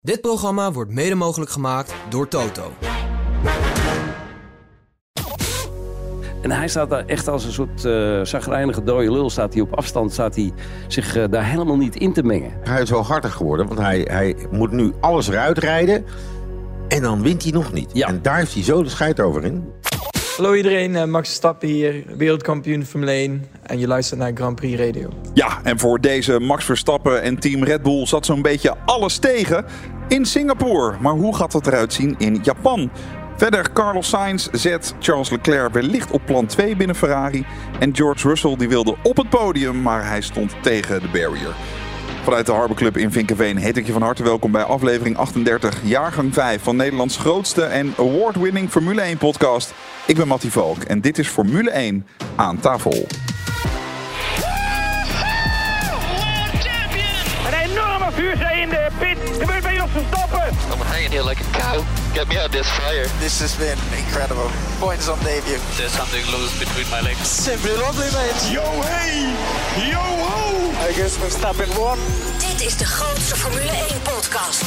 Dit programma wordt mede mogelijk gemaakt door Toto. En hij staat daar echt als een soort uh, zagrijnige dode lul. Staat hij op afstand, staat hij zich uh, daar helemaal niet in te mengen. Hij is wel harder geworden, want hij, hij moet nu alles eruit rijden. En dan wint hij nog niet. Ja. En daar heeft hij zo de scheid over in. Hallo iedereen, uh, Max Verstappen hier, wereldkampioen Formule 1. En je luistert naar Grand Prix Radio. Ja, en voor deze Max Verstappen en team Red Bull zat zo'n beetje alles tegen in Singapore. Maar hoe gaat het eruit zien in Japan? Verder Carlos Sainz zet Charles Leclerc wellicht op plan 2 binnen Ferrari. En George Russell die wilde op het podium, maar hij stond tegen de barrier. Vanuit de Harbor Club in Vinkenveen heet ik je van harte welkom bij aflevering 38, jaargang 5 van Nederlands grootste en award-winning Formule 1 podcast. Ik ben Mattie Valk en dit is Formule 1 aan tafel. Een enorme vuurzee in de pit. Gebeurt bij Jos Verstappen. I'm hanging here like a cow. Get me out of this fire. This has been incredible. Points on debut. There's something loose between my legs. Simply lovely, mate. Yo hey, yo ho. I guess Verstappen won. Dit is de grootste Formule 1 podcast.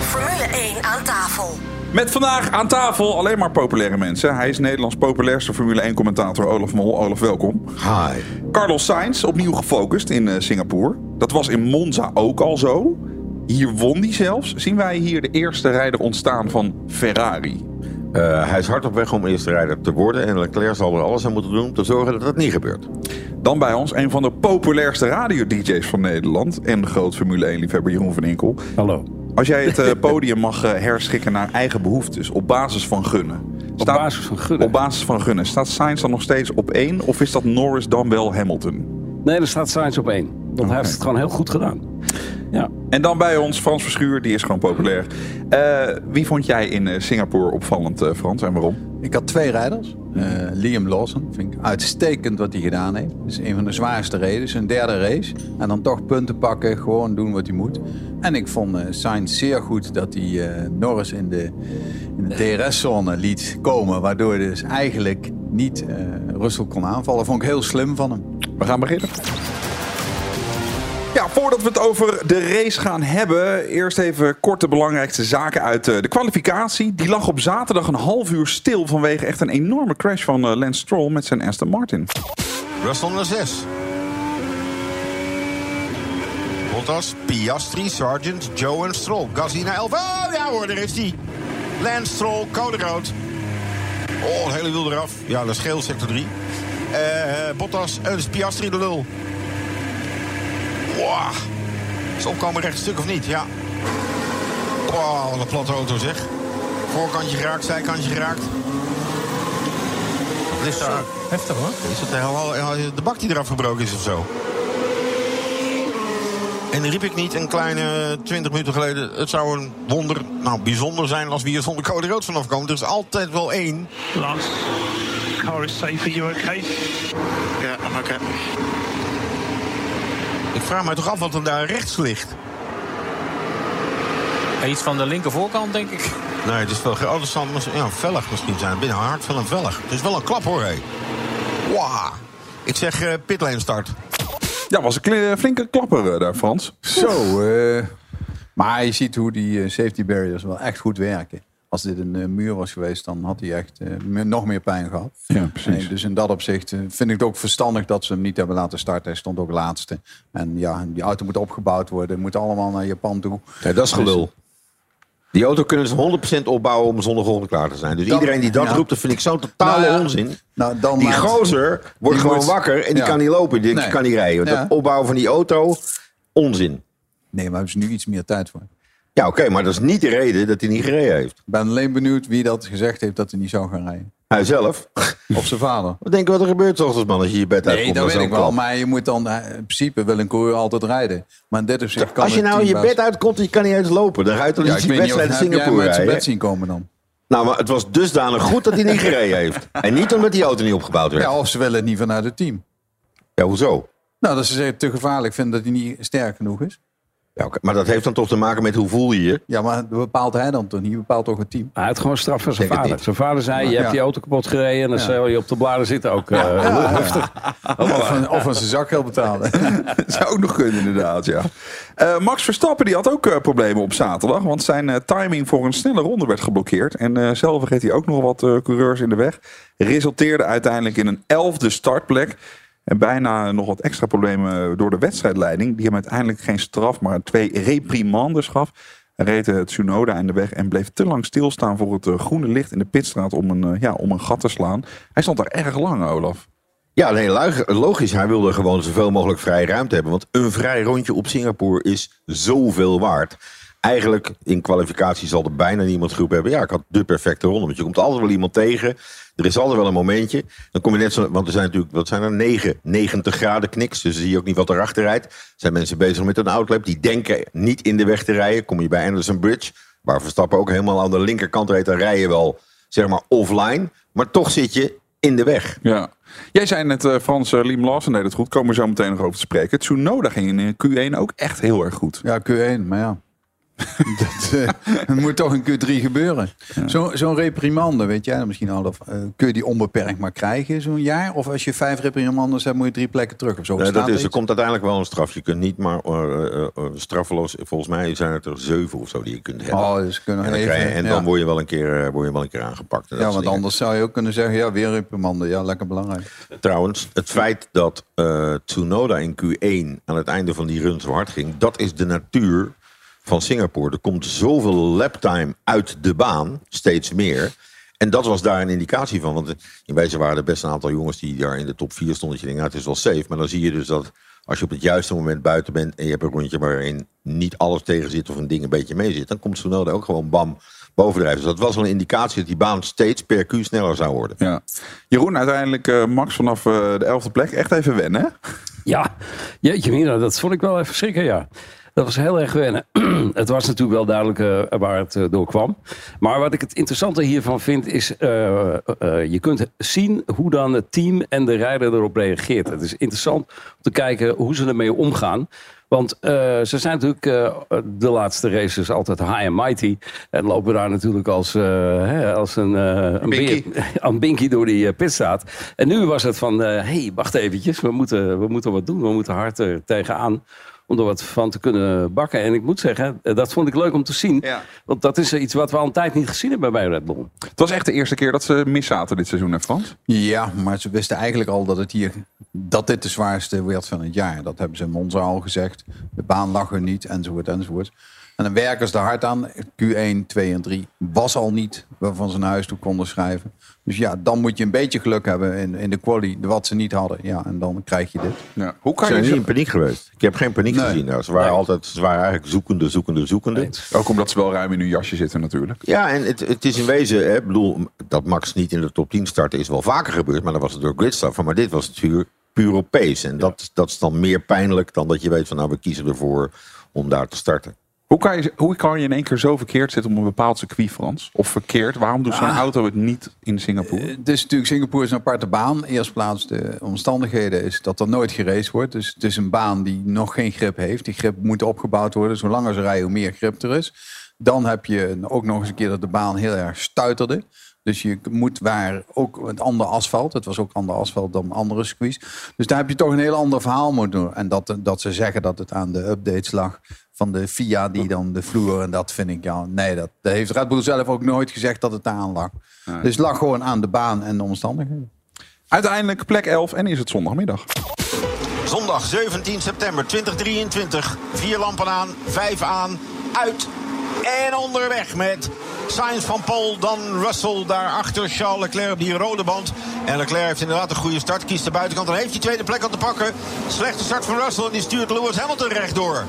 Formule 1 aan tafel. Met vandaag aan tafel alleen maar populaire mensen. Hij is Nederlands populairste Formule 1 commentator Olaf Mol. Olaf, welkom. Hi. Carlos Sainz, opnieuw gefocust in uh, Singapore. Dat was in Monza ook al zo. Hier won hij zelfs. Zien wij hier de eerste rijder ontstaan van Ferrari. Uh, hij is hard op weg om eerste rijder te worden. En Leclerc zal er alles aan moeten doen om te zorgen dat dat niet gebeurt. Dan bij ons een van de populairste radio-dj's van Nederland. En de groot Formule 1-liefhebber Jeroen van Inkel. Hallo. Als jij het uh, podium mag uh, herschikken naar eigen behoeftes, op basis van gunnen. Staat, op basis van gunnen? Op basis van gunnen. Staat Sainz dan nog steeds op één? Of is dat Norris dan wel Hamilton? Nee, er staat Sainz op één. Want okay. hij heeft het gewoon heel goed gedaan. Ja. En dan bij ons Frans Verschuur, die is gewoon populair. Uh, wie vond jij in Singapore opvallend, Frans, en waarom? Ik had twee rijders. Uh, Liam Lawson, vind ik uitstekend wat hij gedaan heeft. Dat is een van de zwaarste races, een derde race. En dan toch punten pakken, gewoon doen wat hij moet. En ik vond uh, Sainz zeer goed dat hij uh, Norris in de, in de DRS-zone liet komen. Waardoor hij dus eigenlijk niet Russell kon aanvallen. Vond ik heel slim van hem. We gaan beginnen. Ja, voordat we het over de race gaan hebben, eerst even kort de belangrijkste zaken uit de kwalificatie. Die lag op zaterdag een half uur stil vanwege echt een enorme crash van Lance Stroll met zijn Aston Martin. Russell naar 6. Bottas, Piastri, Sargent, Joe en Stroll. Gasly naar 11. Oh ja hoor, daar is hij. Lance Stroll, code rood. Oh, het hele wiel eraf. Ja, dat geel, sector 3. Uh, Bottas, uh, Piastri de lul. Wow. Is opkomen recht stuk of niet? Ja. Wow, wat een platte auto zeg. Voorkantje geraakt, zijkantje geraakt. Wat is daar? Heftig hoor. Is het helemaal de bak die eraf gebroken is of zo? En riep ik niet een kleine 20 minuten geleden... het zou een wonder, nou bijzonder zijn als we hier zonder code rood vanaf komen. Er is altijd wel één. Last, car is safe, are you okay? Ja, I'm okay. Ik vraag mij toch af wat er daar rechts ligt. Iets van de linker voorkant, denk ik. Nee, het is wel... Oh, dat zal ja, vellig misschien zijn. Binnen hard van een vellig. Het is wel een klap, hoor, hé. Wow. Ik zeg uh, pitlane start. Ja, was een flinke klapper uh, daar, Frans. Zo, uh, maar je ziet hoe die safety barriers wel echt goed werken. Als dit een uh, muur was geweest, dan had hij echt uh, nog meer pijn gehad. Ja, precies. Nee, dus in dat opzicht uh, vind ik het ook verstandig dat ze hem niet hebben laten starten. Hij stond ook laatste. En ja, die auto moet opgebouwd worden. Moet allemaal naar Japan toe. Ja, dat is gelul. Die auto kunnen ze 100% opbouwen om zondagochtend klaar te zijn. Dus dat, iedereen die dat ja. roept, dat vind ik zo'n totale nou ja, onzin. Nou, dan die gozer wordt die gewoon moet, wakker en die kan niet lopen. Die nee. kan niet rijden. Dat opbouwen van die auto, onzin. Nee, maar hebben ze nu iets meer tijd voor. Ja, oké, okay, maar dat is niet de reden dat hij niet gereden heeft. Ik ben alleen benieuwd wie dat gezegd heeft dat hij niet zou gaan rijden. Hij zelf? Of zijn vader. Wat denk je wat er gebeurt ochtends, man, als je je bed uitkomt? Nee, dat weet ik wel. Klap. Maar je moet dan, in principe wil een coureur altijd rijden. Maar in dit opzicht kan Als je nou je bed uitkomt en je kan niet eens lopen, dan je toch ja, niet die wedstrijd in Singapore? Heb bed zien komen dan? Nou, maar het was dusdanig goed dat hij niet gereden heeft. En niet omdat die auto niet opgebouwd werd. Ja, of ze willen het niet vanuit het team. Ja, hoezo? Nou, dat ze zeggen te gevaarlijk vinden dat hij niet sterk genoeg is. Ja, Maar dat heeft dan toch te maken met hoe voel je je? Ja, maar bepaalt hij dan toch niet? bepaalt toch het team? Hij had gewoon straf van zijn vader. Zijn vader zei, je Ja. hebt die auto kapot gereden... en dan Ja. zou je op de bladen zitten ook. eh, heftig. Of een, of een zijn zakgeld betalen. Zou ook nog kunnen, inderdaad, ja. Eh, Max Verstappen die had ook eh, problemen op zaterdag. Want zijn timing voor een snelle ronde werd geblokkeerd. En eh, zelf reed hij ook nog wat eh, coureurs in de weg. Resulteerde uiteindelijk in een elfde startplek. En bijna nog wat extra problemen door de wedstrijdleiding. Die hem uiteindelijk geen straf, maar twee reprimandes gaf. Reed eh, Tsunoda in de weg en bleef te lang stilstaan voor het eh, groene licht in de pitstraat om een, eh, ja, om een gat te slaan. Hij stond daar erg lang, Olaf. Ja, nee, logisch. Hij wilde gewoon zoveel mogelijk vrije ruimte hebben. Want een vrij rondje op Singapore is zoveel waard. Eigenlijk in kwalificatie zal er bijna niemand groep hebben. Ja, ik had de perfecte ronde. Want je komt altijd wel iemand tegen. Er is altijd wel een momentje. Dan kom je net zo. Want er zijn natuurlijk, wat zijn er? 9, 90 graden kniks. Dus dan zie je ook niet wat erachter rijdt. Er zijn mensen bezig met een outlap. Die denken niet in de weg te rijden. Kom je bij Anderson Bridge. Waar Verstappen ook helemaal aan de linkerkant reed. Dan rij je wel, zeg maar, offline. Maar toch zit je in de weg. Ja. Jij zei net, eh, Frans, uh, Liam Lawson deed het goed. Komen we zo meteen nog over te spreken. Tsunoda ging in eh, Q1 ook echt heel erg goed. Ja, Q1, maar ja. dat, eh, moet toch in Q3 gebeuren. Zo- Zo'n reprimande, weet jij misschien al, eh, kun je die onbeperkt maar krijgen zo'n jaar? Of als je vijf reprimandes hebt, moet je drie plekken terug of zo? Dat er is, er komt uiteindelijk wel een straf. Je kunt niet maar eh, straffeloos. Volgens mij zijn het er zeven of zo die je kunt hebben. Oh, dus kunnen en dan, even, krijg je- en dan ja. word je wel een keer, word je wel een keer aangepakt. Ja, want anders zou je ook kunnen zeggen, ja, weer reprimande. Ja, lekker belangrijk. Trouwens, het feit dat Tsunoda in Q1 aan het einde van die run zo hard ging, dat is de natuur van Singapore. Er komt zoveel laptime uit de baan, steeds meer. En dat was daar een indicatie van. Want in wezen waren er best een aantal jongens die daar in de top 4 stonden. Dat je denkt, nou, het is wel safe. Maar dan zie je dus dat als je op het juiste moment buiten bent en je hebt een rondje waarin niet alles tegen zit of een ding een beetje mee zit, dan komt Tsunoda ook gewoon bam bovendrijven. Dus dat was wel een indicatie dat die baan steeds per Q sneller zou worden. Ja. Jeroen, uiteindelijk eh, Max vanaf eh, de elfde plek. Echt even wennen, hè? Ja, jeetje mina, dat vond ik wel even schrikken, ja. Dat was heel erg wennen. het was natuurlijk wel duidelijk eh, waar het eh, door kwam. Maar wat ik het interessante hiervan vind is... eh, je kunt zien hoe dan het team en de rijder erop reageert. Het is interessant om te kijken hoe ze ermee omgaan. Want ze zijn natuurlijk de laatste races altijd high and mighty. En lopen daar natuurlijk als, eh, hè, als een, een Binky. beer, aan Binky door die pitstraat. En nu was het van, hé, hey, wacht eventjes. We moeten, we moeten wat doen. We moeten hard er tegenaan om er wat van te kunnen bakken. En ik moet zeggen, eh, dat vond ik leuk om te zien. Ja. Want dat is iets wat we al een tijd niet gezien hebben bij Red Bull. Het was echt de eerste keer dat ze mis zaten dit seizoen, hè Frans? Ja, maar ze wisten eigenlijk al dat, het hier, dat dit de zwaarste werd van het jaar. Dat hebben ze in Monza al gezegd. De baan lag er niet, enzovoort, enzovoort. En dan werken ze er hard aan. Q1, 2 en 3 was al niet waarvan ze naar huis toe konden schrijven. Dus ja, dan moet je een beetje geluk hebben in, in de quali, wat ze niet hadden. Ja, en dan krijg je dit. Ja. Hoe Ze kan zijn je niet in paniek geweest. Ik heb geen paniek Nee. gezien. Nou, ze waren Nee. altijd, ze waren eigenlijk zoekende, zoekende, zoekende. Ook omdat ze wel ruim in hun jasje zitten natuurlijk. Ja, en het, het is in wezen, hè, ik bedoel, dat Max niet in de top 10 startte is wel vaker gebeurd, maar dan was het door gridstraffen. Maar dit was natuurlijk puur op pace. En dat, dat is dan meer pijnlijk dan dat je weet van nou, we kiezen ervoor om daar te starten. Hoe kan, je, hoe kan je in één keer zo verkeerd zitten op een bepaald circuit, Frans? Of verkeerd? Waarom doet zo'n Ah. auto het niet in Singapore? Eh, Het is natuurlijk Singapore is een aparte baan. Eerst plaats de omstandigheden is dat er nooit geraced wordt. Dus het is een baan die nog geen grip heeft. Die grip moet opgebouwd worden. Hoe langer ze rijden, hoe meer grip er is. Dan heb je ook nog eens een keer dat de baan heel erg stuiterde. Dus je moet waar ook het andere asfalt. Het was ook ander asfalt dan andere circuits. Dus daar heb je toch een heel ander verhaal moeten doen. En dat, dat ze zeggen dat het aan de updates lag van de FIA die dan de vloer. En dat vind ik ja, nee, dat, dat heeft Red Bull zelf ook nooit gezegd dat het daar aan lag. Dus het lag gewoon aan de baan en de omstandigheden. Uiteindelijk plek 11 en is het zondagmiddag. Zondag 17 september 2023. Vier lampen aan, vijf aan, uit en onderweg met Sainz van Pol, dan Russell daarachter, Charles Leclerc op die rode band. En Leclerc heeft inderdaad een goede start, kiest de buitenkant en heeft die tweede plek aan te pakken. Slechte start van Russell en die stuurt Lewis Hamilton rechtdoor.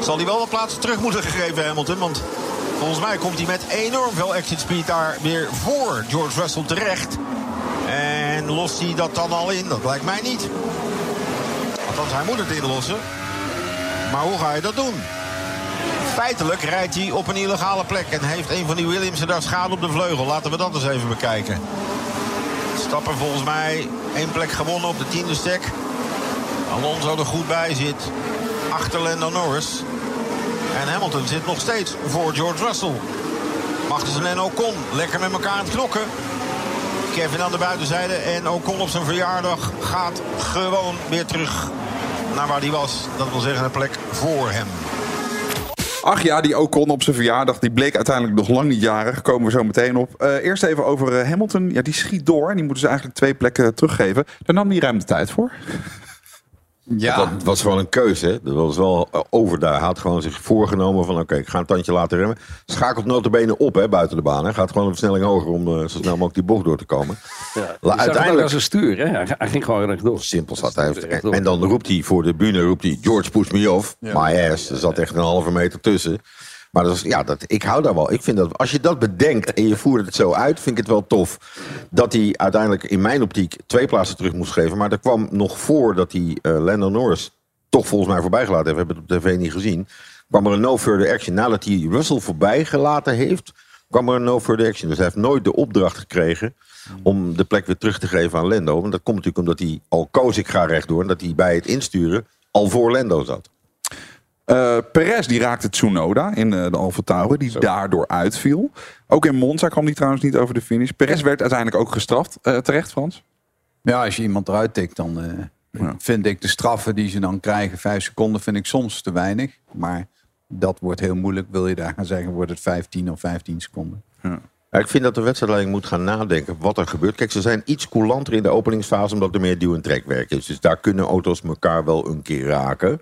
Zal hij wel wat plaatsen terug moeten gegeven Hamilton, want volgens mij komt hij met enorm veel exit speed daar weer voor George Russell terecht. En lost hij dat dan al in? Dat lijkt mij niet. Althans, hij moet het inlossen. Maar hoe ga je dat doen? Feitelijk rijdt hij op een illegale plek en heeft een van die Williamsen daar schade op de vleugel. Laten we dat eens even bekijken. Stappen volgens mij één plek gewonnen op de tiende stek. Alonso er goed bij zit. Achter Lando Norris. En Hamilton zit nog steeds voor George Russell. Magnussen en Ocon lekker met elkaar aan het knokken. Kevin aan de buitenzijde en Ocon op zijn verjaardag gaat gewoon weer terug naar waar hij was. Dat wil zeggen een plek voor hem. Ach ja, die Ocon op zijn verjaardag, die bleek uiteindelijk nog lang niet jarig. Komen we zo meteen op. Eh, eerst even over eh, Hamilton. Ja, die schiet door. En die moeten ze eigenlijk twee plekken teruggeven. Daar nam hij ruim de tijd voor. Ja. Dat was gewoon een keuze. Hè? Dat was wel eh, over daar. Hij had gewoon zich voorgenomen van oké, ik ga een tandje laten remmen. Schakelt notabene op hè, buiten de baan. Hè? Gaat gewoon een versnelling hoger om eh, zo snel mogelijk die bocht door te komen. Ja, La- je zag het ook uiteindelijk- als een stuur, hè? Hij, hij ging gewoon rechtdoor. Simpel zat hij. En, en dan roept hij voor de bühne, roept hij, George push me off. My ass. Er zat echt een halve meter tussen. Maar dat ja, dat, ik hou daar wel. Ik vind dat als je dat bedenkt en je voert het zo uit, vind ik het wel tof. Dat hij uiteindelijk in mijn optiek twee plaatsen terug moest geven. Maar er kwam nog voor dat hij eh Lando Norris toch volgens mij voorbij gelaten heeft. We hebben het op tv niet gezien. Kwam er een no further action. Nadat hij Russell voorbij gelaten heeft, kwam er een no further action. Dus hij heeft nooit de opdracht gekregen om de plek weer terug te geven aan Lando. Want dat komt natuurlijk omdat hij al koos ik ga rechtdoor. En dat hij bij het insturen al voor Lando zat. Eh Perez die raakte Tsunoda in eh, de Alfa Tauri, die daardoor uitviel. Ook in Monza kwam hij trouwens niet over de finish. Perez werd uiteindelijk ook gestraft. Eh, terecht, Frans? Ja, als je iemand eruit tikt, dan eh, vind ik de straffen die ze dan krijgen, vijf seconden, vind ik soms te weinig. Maar dat wordt heel moeilijk. Wil je daar gaan zeggen, wordt het 15 of 15 seconden. Ja, ik vind dat de wedstrijdleiding moet gaan nadenken wat er gebeurt. Kijk, ze zijn iets coulanter in de openingsfase omdat er meer duw- en trekwerk is. Dus daar kunnen auto's elkaar wel een keer raken.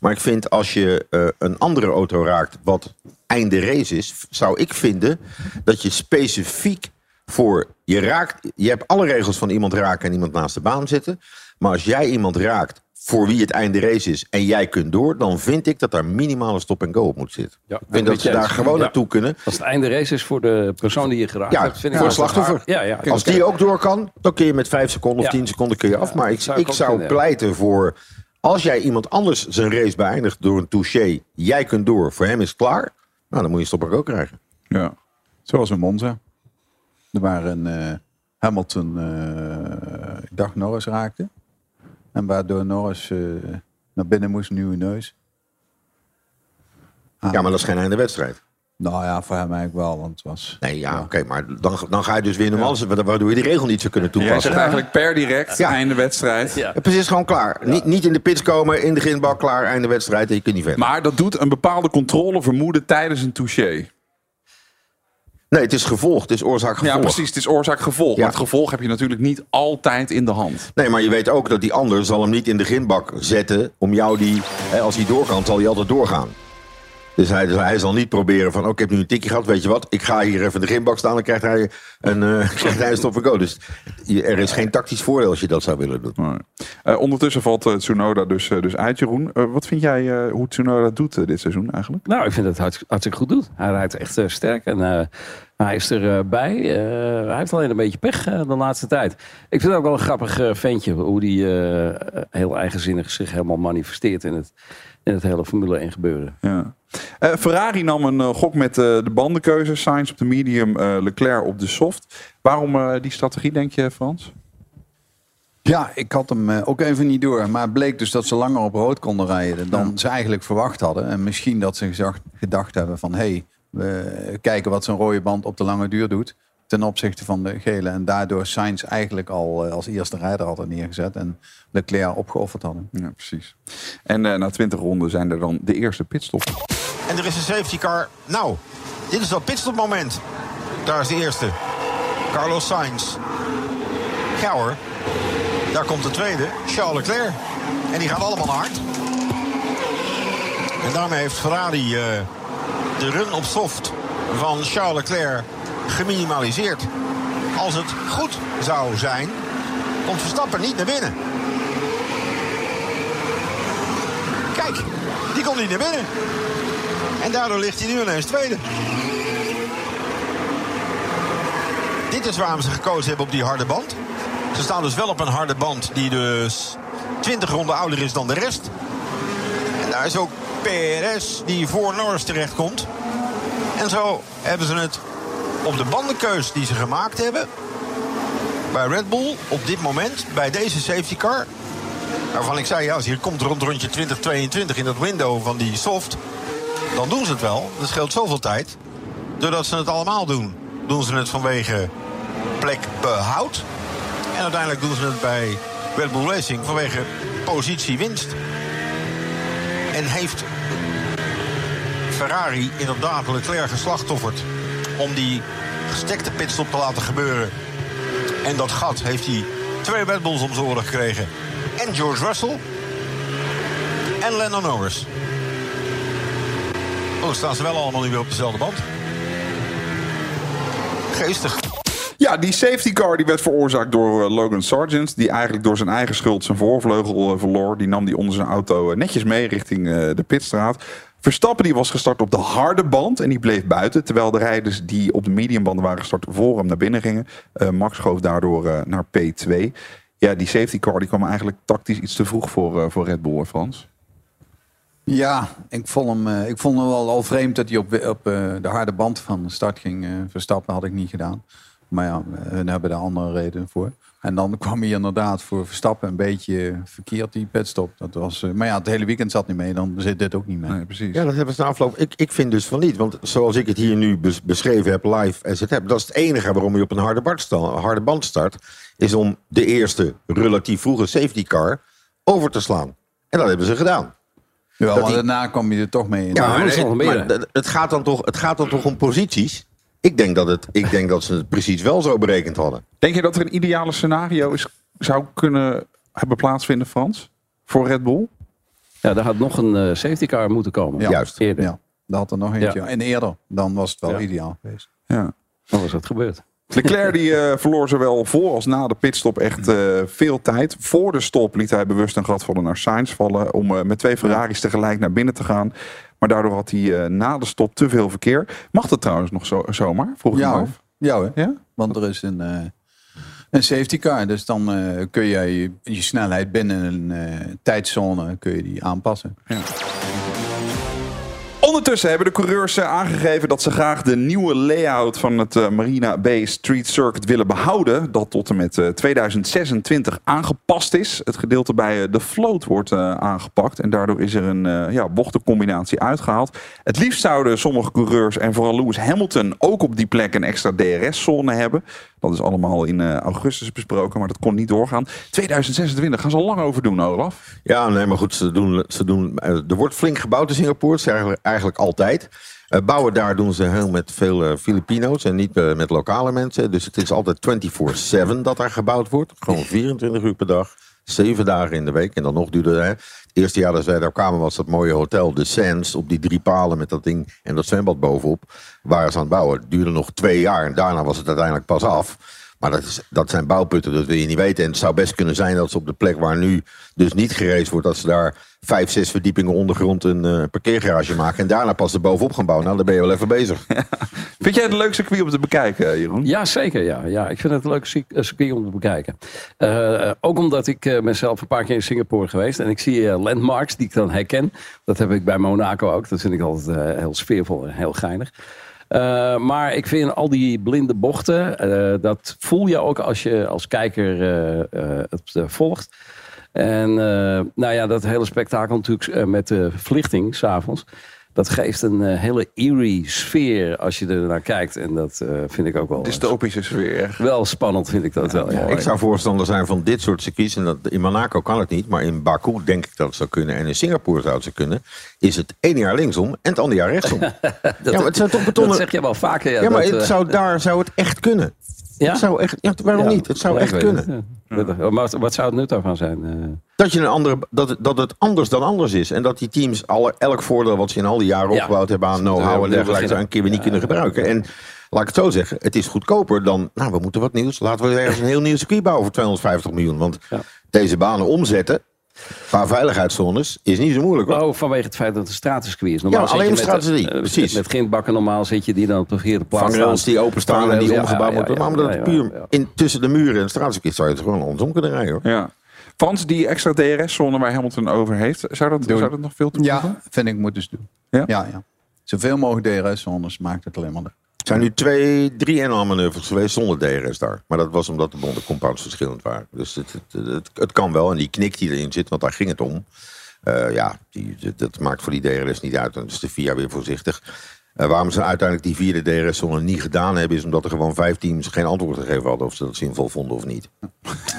Maar ik vind als je eh, een andere auto raakt wat einde race is, zou ik vinden dat je specifiek voor je raakt. Je hebt alle regels van iemand raken en iemand naast de baan zitten. Maar als jij iemand raakt voor wie het einde race is en jij kunt door, dan vind ik dat daar minimale stop en go op moet zitten. Ja, ik vind dat ze daar gewoon ja. naartoe kunnen. Als het einde race is voor de persoon die je geraakt Ja, hebt, vind ik voor het slachtoffer. Ja, ja. Als die ook door kan, dan kun je met vijf seconden of Ja. tien seconden kun je af. Maar ik, zou ik ik zou pleiten voor... Als jij iemand anders zijn race beëindigt door een touché... jij kunt door, voor hem is het klaar... Nou, dan moet je stop ook krijgen. Ja. Zoals in Monza. Er waren eh, Hamilton, eh, ik dacht Norris raakte. En waardoor Norris eh, naar binnen moest, nieuwe neus. Ah. Ja, maar dat is geen einde wedstrijd. Nou ja, voor hem eigenlijk wel, want het was... Nee, ja, oké, maar dan, dan ga je dus weer normaal... Waardoor je die regel niet zou kunnen Jij toepassen. zegt eigenlijk per direct, Ja. einde wedstrijd. Ja. Het is gewoon klaar. Niet, niet in de pits komen, in de grindbak, klaar, einde wedstrijd... en je kunt niet verder. Maar dat doet een bepaalde controle vermoeden tijdens een touché. Nee, het is gevolg, het is oorzaak-gevolg. Ja, precies. Het is oorzaak-gevolg. Ja. Maar het gevolg heb je natuurlijk niet altijd in de hand. Nee, maar je weet ook dat die ander zal hem niet in de grindbak zetten... om jou die, hè, als hij door kan, zal hij altijd doorgaan. Dus hij, dus hij zal niet proberen van, oh, ik heb nu een tikje gehad, weet je wat? Ik ga hier even in de grindbak staan, dan krijgt hij een, eh krijgt hij een stop en go. Dus er is geen tactisch voordeel als je dat zou willen doen. Nee. Eh, ondertussen valt eh, Tsunoda dus, dus uit, Jeroen. Wat vind jij eh, hoe Tsunoda doet dit seizoen eigenlijk? Nou, ik vind dat het hartst- hartstikke goed doet. Hij rijdt echt sterk en eh, hij is erbij. bij. Eh, hij heeft alleen een beetje pech eh, de laatste tijd. Ik vind het ook wel een grappig eh, ventje. Hoe die eh, heel eigenzinnig zich helemaal manifesteert in het, in het hele Formule 1 gebeuren. Ja. Eh, Ferrari nam een eh, gok met eh, de bandenkeuze. Sainz op de medium, eh, Leclerc op de soft. Waarom eh, die strategie, denk je, Frans? Ja, ik had hem ook even niet door. Maar het bleek dus dat ze langer op rood konden rijden dan ze eigenlijk verwacht hadden. En misschien dat ze gedacht, gedacht hebben van... hé, hey, we kijken wat zo'n rode band op de lange duur doet... ten opzichte van de gele. En daardoor Sainz eigenlijk al eh, als eerste rijder hadden neergezet... en Leclerc opgeofferd hadden. Ja, precies. En eh, na 20 ronden zijn er dan de eerste pitstops. En er is een safety car. Nou, dit is dat pitstopmoment. Daar is de eerste. Carlos Sainz. Ja hoor. Daar komt de tweede. Charles Leclerc. En die gaan allemaal hard. En daarmee heeft Ferrari eh, de run op soft van Charles Leclerc geminimaliseerd. Als het goed zou zijn, komt Verstappen niet naar binnen. Kijk, die komt niet naar binnen. En daardoor ligt hij nu ineens tweede. Dit is waarom ze gekozen hebben op die harde band. Ze staan dus wel op een harde band die dus 20 ronden ouder is dan de rest. En daar is ook PRS die voor Norris terechtkomt. En zo hebben ze het op de bandenkeus die ze gemaakt hebben... bij Red Bull op dit moment, bij deze safety car... waarvan ik zei, ja, als hier komt rond rondje 2022 in dat window van die soft... dan doen ze het wel. Dat scheelt zoveel tijd. Doordat ze het allemaal doen, doen ze het vanwege plekbehoud. En uiteindelijk doen ze het bij Red Bull Racing vanwege positiewinst. En heeft Ferrari inderdaad Leclerc geslachtofferd om die gestekte pitstop te laten gebeuren. En dat gat heeft hij twee Red Bulls om zijn oren gekregen. En George Russell. En Lennon Norris. Oh, staan ze wel allemaal nu weer op dezelfde band. Geestig. Ja, die safety car die werd veroorzaakt door eh, Logan Sargent. Die eigenlijk door zijn eigen schuld zijn voorvleugel eh, verloor. Die nam die onder zijn auto eh, netjes mee richting de pitstraat. Verstappen die was gestart op de harde band en die bleef buiten. Terwijl de rijders die op de mediumbanden waren gestart voor hem naar binnen gingen. Max schoof daardoor naar P2. Ja, die safety car die kwam eigenlijk tactisch iets te vroeg voor, voor Red Bull, hè, Frans. Ja, ik vond hem, ik vond hem wel al vreemd dat hij op, op de harde band van start ging verstappen. Had ik niet gedaan. Maar ja, hun hebben daar andere redenen voor. En dan kwam hij inderdaad voor Verstappen een beetje verkeerd, die pitstop. Dat was, eh, maar ja, het hele weekend zat niet mee, dan zit dit ook niet mee. Nee, precies. Ja, dat hebben ze na afloop. Ik, ik vind dus van niet. Want zoals ik het hier nu bes- beschreven heb, live as het heb, dat is het enige waarom je op een harde, band sta- harde band start. Is om de eerste relatief vroege safety car over te slaan. En dat hebben ze gedaan. Ja, maar die- daarna kwam je er toch mee in. Ja, dat maar, is nog maar meer. het, het gaat dan toch, het gaat dan toch om posities. Ik denk, dat het, ik denk dat ze het precies wel zo berekend hadden. Denk je dat er een ideale scenario is, zou kunnen hebben plaatsvinden, Frans? Voor Red Bull? Ja, daar had nog een eh, safety car moeten komen. Ja. Juist. Eerder. Ja, daar had er nog eentje. Ja. En eerder, dan was het wel Ja. ideaal geweest. Ja. Dan was dat gebeurd. Leclerc die, eh, verloor zowel voor als na de pitstop echt eh, veel tijd. Voor de stop liet hij bewust een gat vallen naar Sainz vallen. Om eh, met twee Ferraris tegelijk naar binnen te gaan. Maar daardoor had hij eh, na de stop te veel verkeer. Mag dat trouwens nog zo, zomaar? Vroeg Ja, af. Ja hoor. Ja? Want er is een, eh, een safety car. Dus dan eh, kun je, je je snelheid binnen een tijdzone kun je die aanpassen. Ondertussen hebben de coureurs eh, aangegeven dat ze graag de nieuwe layout van het eh, Marina Bay Street Circuit willen behouden. Dat tot en met eh, 2026 aangepast is. Het gedeelte bij eh, de float wordt eh, aangepakt. En daardoor is er een eh, ja, bochtencombinatie uitgehaald. Het liefst zouden sommige coureurs en vooral Lewis Hamilton ook op die plek een extra DRS-zone hebben. Dat is allemaal in eh, augustus besproken, maar dat kon niet doorgaan. 2026 gaan ze al lang over doen, Olaf. Ja, nee, maar goed, ze doen, ze doen, eh, er wordt flink gebouwd in Singapore. Dat is eigenlijk, eigenlijk altijd. Eh, bouwen daar doen ze heel met veel Filipino's en niet met lokale mensen. Dus het is altijd 24-7 dat daar gebouwd wordt. Gewoon 24 uur per dag, 7 dagen in de week. En dan nog duurde het. Het eerste jaar dat wij daar kwamen was dat mooie hotel, de Sands, op die drie palen met dat ding en dat zwembad bovenop. Waren ze aan het bouwen. Het duurde nog twee jaar en daarna was het uiteindelijk pas af. Maar dat, is, dat zijn bouwputten, dat wil je niet weten. En het zou best kunnen zijn dat ze op de plek waar nu dus niet gereisd wordt, dat ze daar vijf, zes verdiepingen ondergrond een eh, parkeergarage maken. En daarna pas er bovenop gaan bouwen. Nou, dan ben je wel even bezig. Vind jij het een leuk circuit om te bekijken, Jeroen? Ja, zeker. Ja. Ja, ik vind het een leuk eh, circuit om te bekijken. Eh, ook omdat ik eh, mezelf een paar keer in Singapore geweest. En ik zie eh, landmarks die ik dan herken. Dat heb ik bij Monaco ook. Dat vind ik altijd eh, heel sfeervol en heel geinig. Eh, maar ik vind al die blinde bochten, eh, dat voel je ook als je als kijker eh, het volgt. En nou ja, dat hele spektakel natuurlijk met de verlichting s'avonds. Dat geeft een eh, hele eerie sfeer als je er naar kijkt. En dat eh, vind ik ook wel, Dystopische sfeer. wel spannend, vind ik dat wel. Ja. Ik zou voorstander zijn van dit soort circuits. En dat, in Monaco kan het niet, maar in Baku denk ik dat het zou kunnen. En in Singapore zou het zo kunnen. Is het ene jaar linksom en het andere jaar rechtsom. Dat, ja, maar het zijn toch betonnen... dat zeg je wel vaker. Ja, Ja, maar dat, het eh, zou, daar zou het echt kunnen. Ja? Het zou echt, ja, waarom Ja. niet? Het zou Ja, echt kunnen. ja. Maar wat, wat zou het nut daarvan zijn? eh? Dat, je een andere, dat, het, dat het anders dan anders is. En dat die teams alle, elk voordeel wat ze in al die jaren Ja. opgebouwd hebben aan know-how en dergelijke, een keer weer niet Ja, kunnen gebruiken. En laat ik het zo zeggen, het is goedkoper dan, nou we moeten wat nieuws. Laten we ergens een heel nieuw circuit bouwen voor 250 miljoen. Want Ja. deze banen omzetten, qua veiligheidszones, is niet zo moeilijk hoor. Oh, vanwege het feit dat het een stratencircuit is. Normaal Ja, zit je alleen met, strategie, eh, precies. Met grindbakken normaal zit je die dan op de verkeerde plaats Vangrails die openstaan en die Ja, omgebouwd ja, worden. ja, Maar omdat het puur ja. in, tussen de muren en straatcircuit zou je het gewoon andersom kunnen rijden hoor. Ja. Frans, die extra DRS-zone waar Hamilton over heeft, zou dat, zou dat nog veel toevoegen? Ja, vind ik moet dus doen. Ja? Ja, ja. Zoveel mogelijk DRS-zones maakt het alleen maar leuk. Er zijn nu twee, drie NL-manoeuvres geweest zonder DRS daar. Maar dat was omdat de bondencompounds verschillend waren. Dus het, het, het, het kan wel. En die knik die erin zit, want daar ging het om. Eh, ja, die, dat maakt voor die DRS niet uit. Dan is de FIA weer voorzichtig. Eh, waarom ze uiteindelijk die vierde DRS-zone niet gedaan hebben... is omdat er gewoon vijf teams geen antwoord gegeven hadden... of ze dat zinvol vonden of niet.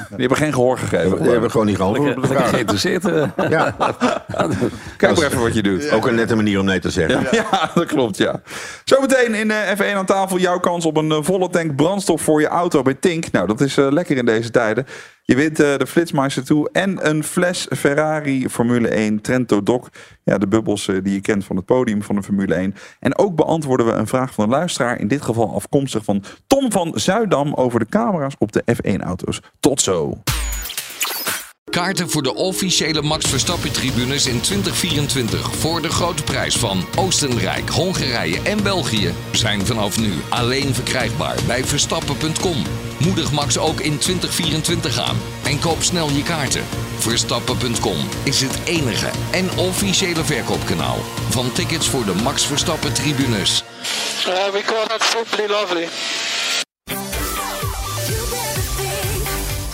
Die hebben geen gehoor gegeven. Die hebben gewoon niet geantwoord op de vraag. Geïnteresseerd. eh. Ja, Kijk maar even wat je doet. ook een nette manier om nee te zeggen. Ja, dat klopt, ja. Zometeen in eh, F1 aan tafel jouw kans op een volle tank brandstof voor je auto bij Tink. Nou, dat is lekker in deze tijden. Je wint eh, de Flitsmeister toe en een fles Ferrari Formule 1 Trento Doc. Ja, de bubbels eh, die je kent van het podium van de Formule 1. En ook beantwoorden we een vraag van een luisteraar. In dit geval afkomstig van Tom van Zuidam over de camera's op de F1-auto's. Tot zo. Kaarten voor de officiële Max Verstappen tribunes in 2024 voor de grote prijs van Oostenrijk, Hongarije en België zijn vanaf nu alleen verkrijgbaar bij verstappen.com. Moedig Max ook in 2024 aan en koop snel je kaarten. Verstappen.com is het enige en officiële verkoopkanaal van tickets voor de Max Verstappen tribunes. Uh, we call that simply lovely.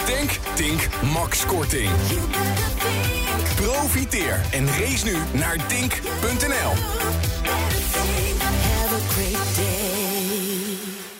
Denk, Tink, Max Korting. Profiteer en race nu naar dink.nl.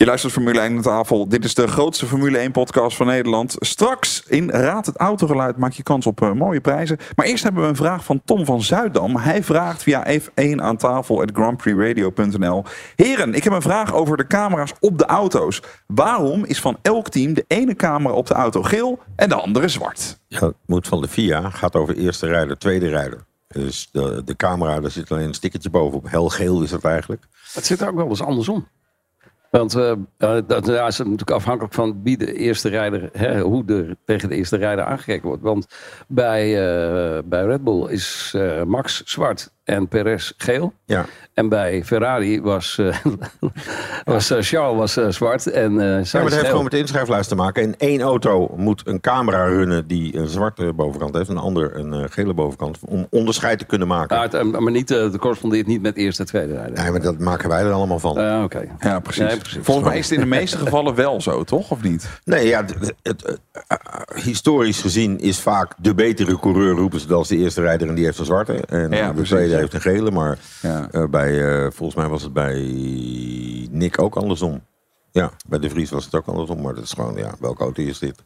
Je luistert Formule 1 aan tafel. Dit is de grootste Formule 1 podcast van Nederland. Straks in Raad het Autogeluid maak je kans op eh, mooie prijzen. Maar eerst hebben we een vraag van Tom van Zuidam. Hij vraagt via F1 aan tafel at grandprixradio.nl. Heren, ik heb een vraag over de camera's op de auto's. Waarom is van elk team de ene camera op de auto geel en de andere zwart? Ja, het moet van de FIA. Gaat over eerste rijder, tweede rijder. Dus de, de camera, daar zit alleen een stickertje bovenop. Helgeel is het eigenlijk. Het zit ook wel eens andersom. Want eh, eh, dat is natuurlijk afhankelijk van wie de eerste rijder, hè, hoe er tegen de eerste rijder aangekeken wordt. Want bij, eh, bij Red Bull is Max zwart en Perez geel. Ja. En bij Ferrari was, eh, was eh, Charles was, eh, zwart en uh, Ja, maar dat heeft gewoon met de inschrijflijst te maken. In één auto moet een camera runnen die een zwarte bovenkant heeft. Een ander een eh, gele bovenkant. Om onderscheid te kunnen maken. Maar, het, maar niet, het correspondeert niet met eerste en tweede rijder. Nee, maar dat maken wij er allemaal van. Ah, Oké. Ja, precies. Nee, precies. Volgens mij is het in de meeste gevallen wel zo, toch? Of niet? Nee, ja, het, historisch gezien is vaak de betere coureur roepen ze dat als de eerste rijder en die heeft een zwarte. En Ja, de tweede ja. Heeft een gele. Maar Ja. eh, bij, eh, volgens mij was het bij Nick ook andersom. Ja, bij de Vries was het ook andersom. Maar dat is gewoon, ja, welke auto is dit?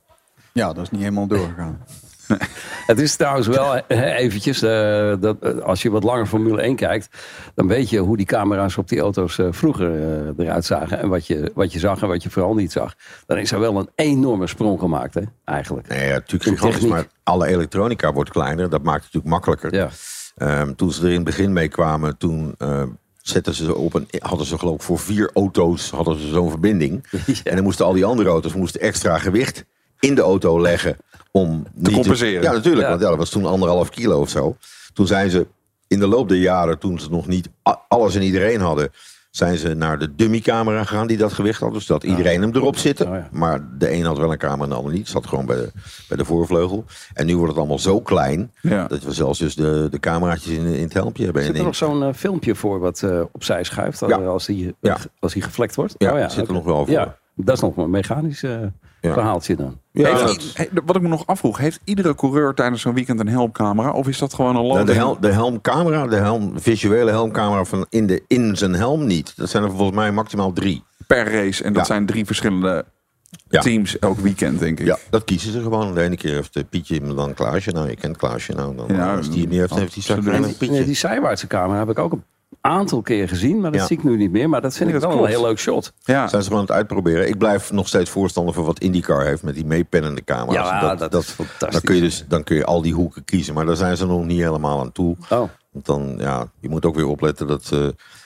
Ja, dat is niet helemaal doorgegaan. Het is trouwens wel hè, eventjes, eh, dat, eh, als je wat langer Formule 1 kijkt, dan weet je hoe die camera's op die auto's eh, vroeger eh, eruit zagen. En wat je, wat je zag en wat je vooral niet zag. Dan is er wel een enorme sprong gemaakt, hè, eigenlijk. Nee, ja, natuurlijk gigantisch, maar alle elektronica wordt kleiner. Dat maakt het natuurlijk makkelijker. Ja. Ehm, toen ze er in het begin mee kwamen, toen eh, zetten ze op een, hadden ze geloof ik voor vier auto's hadden ze zo'n verbinding. En dan moesten al die andere auto's moesten extra gewicht in de auto leggen om niet compenseren. ja, natuurlijk, Ja. want ja, dat was toen anderhalf kilo of zo. Toen zijn ze in de loop der jaren, toen ze nog niet alles en iedereen hadden, zijn ze naar de dummy-camera gegaan die dat gewicht had. Dus dat iedereen hem erop zitten. Oh, ja. Maar de een had wel een camera en de ander niet. Zat gewoon bij de, bij de voorvleugel. En nu wordt het allemaal zo klein Ja. dat we zelfs dus de, de cameraatjes in, in het helmpje hebben. Zit er in- nog zo'n eh, filmpje voor wat eh, opzij schuift eh, Ja. als, die, Ja. als die geflekt wordt? Ja, Oh zit er nog wel voor. Dat is nog een mechanisch eh, Ja. verhaaltje dan. Ja, Heeft dat- i- he- wat ik me nog afvroeg, heeft iedere coureur tijdens zo'n weekend een helmcamera? Of is dat gewoon een Nou, landing? de, hel, de helmcamera, de helm, visuele helmcamera van in, de, in zijn helm niet. Dat zijn er volgens mij maximaal drie. per race. En dat Ja. zijn drie verschillende Ja. teams elk weekend, denk ik. Ja, dat kiezen ze gewoon. De ene keer heeft eh, Pietje hem dan Klaasje. Nou, je kent Klaasje. Nou, dan, Ja, als die hem niet heeft, dan heeft hij straks een Pietje. Nee, die zijwaartse camera heb ik ook een aantal keer gezien, maar dat Ja. zie ik nu niet meer. Maar dat vind Nee, ik dat wel een heel leuk shot. Ja. Zijn ze gewoon aan het uitproberen. Ik blijf nog steeds voorstander van wat IndyCar heeft met die meepennende camera's. Ja, dat is fantastisch. Dan kun, je dus, dan kun je al die hoeken kiezen. Maar daar zijn ze nog niet helemaal aan toe. Oh. Want dan, ja, je moet ook weer opletten dat... eh,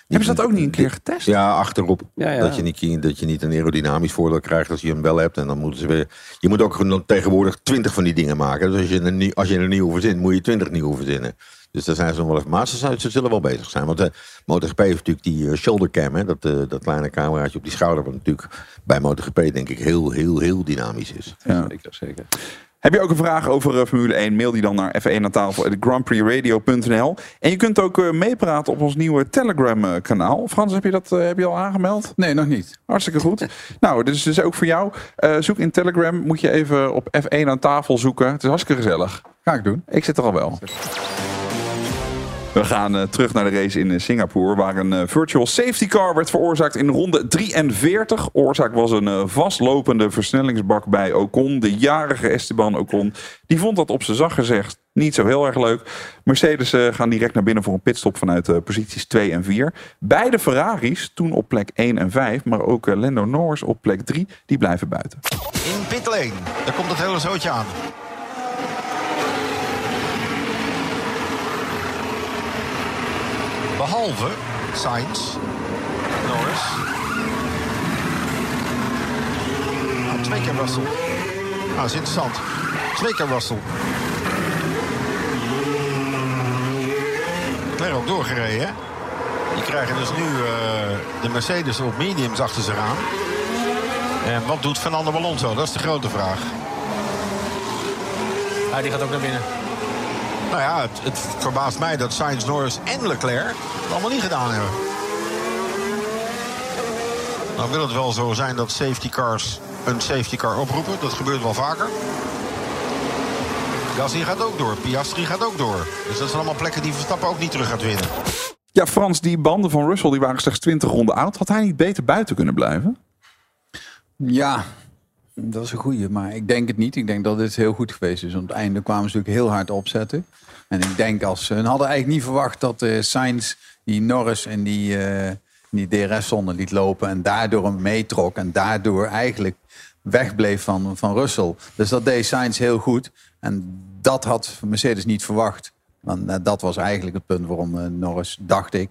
Hebben ze dat ook niet een keer getest? Ja, achterop. Ja, ja. Dat, je niet, dat je niet een aerodynamisch voordeel krijgt als je hem wel hebt. En dan moeten ze weer. Je moet ook tegenwoordig twintig van die dingen maken. Dus als je een, nieuw- als je een nieuwe verzint, moet je twintig nieuwe verzinnen. Dus daar zijn ze nog wel even. Maar ze, ze zullen wel bezig zijn. Want de MotoGP heeft natuurlijk die eh, shoulder cam, hè, dat, eh, dat kleine cameraatje op die schouder. Wat natuurlijk bij MotoGP denk ik heel, heel, heel dynamisch is. Ja. Zeker, zeker. Heb je ook een vraag over eh, Formule 1? Mail die dan naar F1 aan tafel grandprixradio.nl. En je kunt ook eh, meepraten op ons nieuwe Telegram eh, kanaal. Frans, heb je dat eh, heb je al aangemeld? Nee, nog niet. Hartstikke goed. nou, dit is dus ook voor jou. Eh, zoek in Telegram. Moet je even op F1 aan tafel zoeken. Het is hartstikke gezellig. Ga ik doen. Ik zit er al wel. We gaan eh, terug naar de race in eh, Singapore, waar een eh, virtual safety car werd veroorzaakt in ronde 43. Oorzaak was een vastlopende versnellingsbak bij Ocon. De jarige Esteban Ocon, die vond dat op zijn zacht gezegd niet zo heel erg leuk. Mercedes gaan direct naar binnen voor een pitstop vanuit posities 2 en 4. Beide Ferraris, toen op plek 1 en 5, maar ook Lando Norris op plek 3, die blijven buiten. In pitlane. Daar komt het hele zootje aan. Behalve Sainz, Norris. Nou, twee keer Russell. Nou, dat is interessant. Twee keer Russell. Leclerc ook doorgereden, hè? Die krijgen dus nu eh, de Mercedes op mediums achter zich aan. En wat doet Fernando Alonso? Dat is de grote vraag. Ja, die gaat ook naar binnen. Nou ja, het, het verbaast mij dat Sainz, Norris en Leclerc het allemaal niet gedaan hebben. Nou wil het wel zo zijn dat safety cars een safety car oproepen. Dat gebeurt wel vaker. Gasly gaat ook door. Piastri gaat ook door. Dus dat zijn allemaal plekken die Verstappen ook niet terug gaat winnen. Ja, Frans, die banden van Russell die waren slechts 20 ronden oud. Had hij niet beter buiten kunnen blijven? Ja, dat is een goeie. Maar ik denk het niet. Ik denk dat dit heel goed geweest is. Op het einde kwamen ze natuurlijk heel hard opzetten. En ik denk als ze hadden eigenlijk niet verwacht dat eh Sainz die Norris en die, eh, die DRS-zone liet lopen. En daardoor hem meetrok. En daardoor eigenlijk wegbleef van, van Russell. Dus dat deed Sainz heel goed. En dat had Mercedes niet verwacht. Want eh, dat was eigenlijk het punt waarom Norris, dacht ik,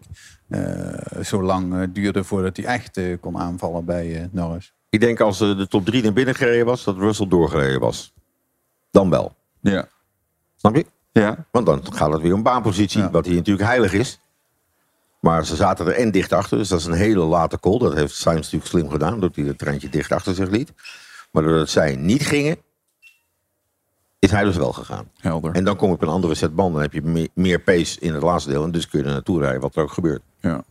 zo lang duurde voordat hij echt kon aanvallen bij Norris. Ik denk als de top 3 naar binnen gereden was, dat Russell doorgereden was. Dan wel. Ja. Snap je? Ja. Want dan gaat het weer om baanpositie, wat hier natuurlijk heilig is. Maar ze zaten er en dicht achter, dus dat is een hele late call. Dat heeft Sainz natuurlijk slim gedaan, doordat hij het treintje dicht achter zich liet. Maar doordat zij niet gingen, is hij dus wel gegaan. Helder. En dan kom je op een andere set banden, dan heb je meer, meer pace in het laatste deel. En dus kun je er naartoe rijden, wat er ook gebeurt. Ja.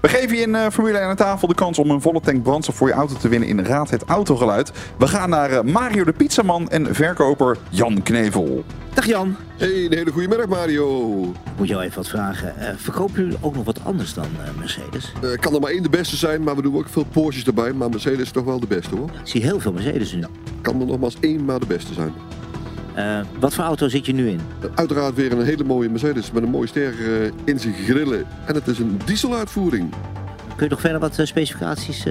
We geven je in eh, Formule 1 aan tafel de kans om een volle tank brandstof voor je auto te winnen in Raad het Autogeluid. We gaan naar eh, Mario de Pizzaman en verkoper Jan Knevel. Dag Jan. Hey, een hele goede middag Mario. Ik moet jou even wat vragen. Eh, verkopen jullie ook nog wat anders dan eh, Mercedes? Eh, kan er maar één de beste zijn, maar we doen ook veel Porsches erbij. Maar Mercedes is toch wel de beste hoor. Ik zie heel veel Mercedes nu. Kan er nog maar eens één maar de beste zijn. Eh, wat voor auto zit je nu in? Uiteraard weer een hele mooie Mercedes met een mooie ster eh, in zijn grillen. En het is een dieseluitvoering. Kun je nog verder wat eh, specificaties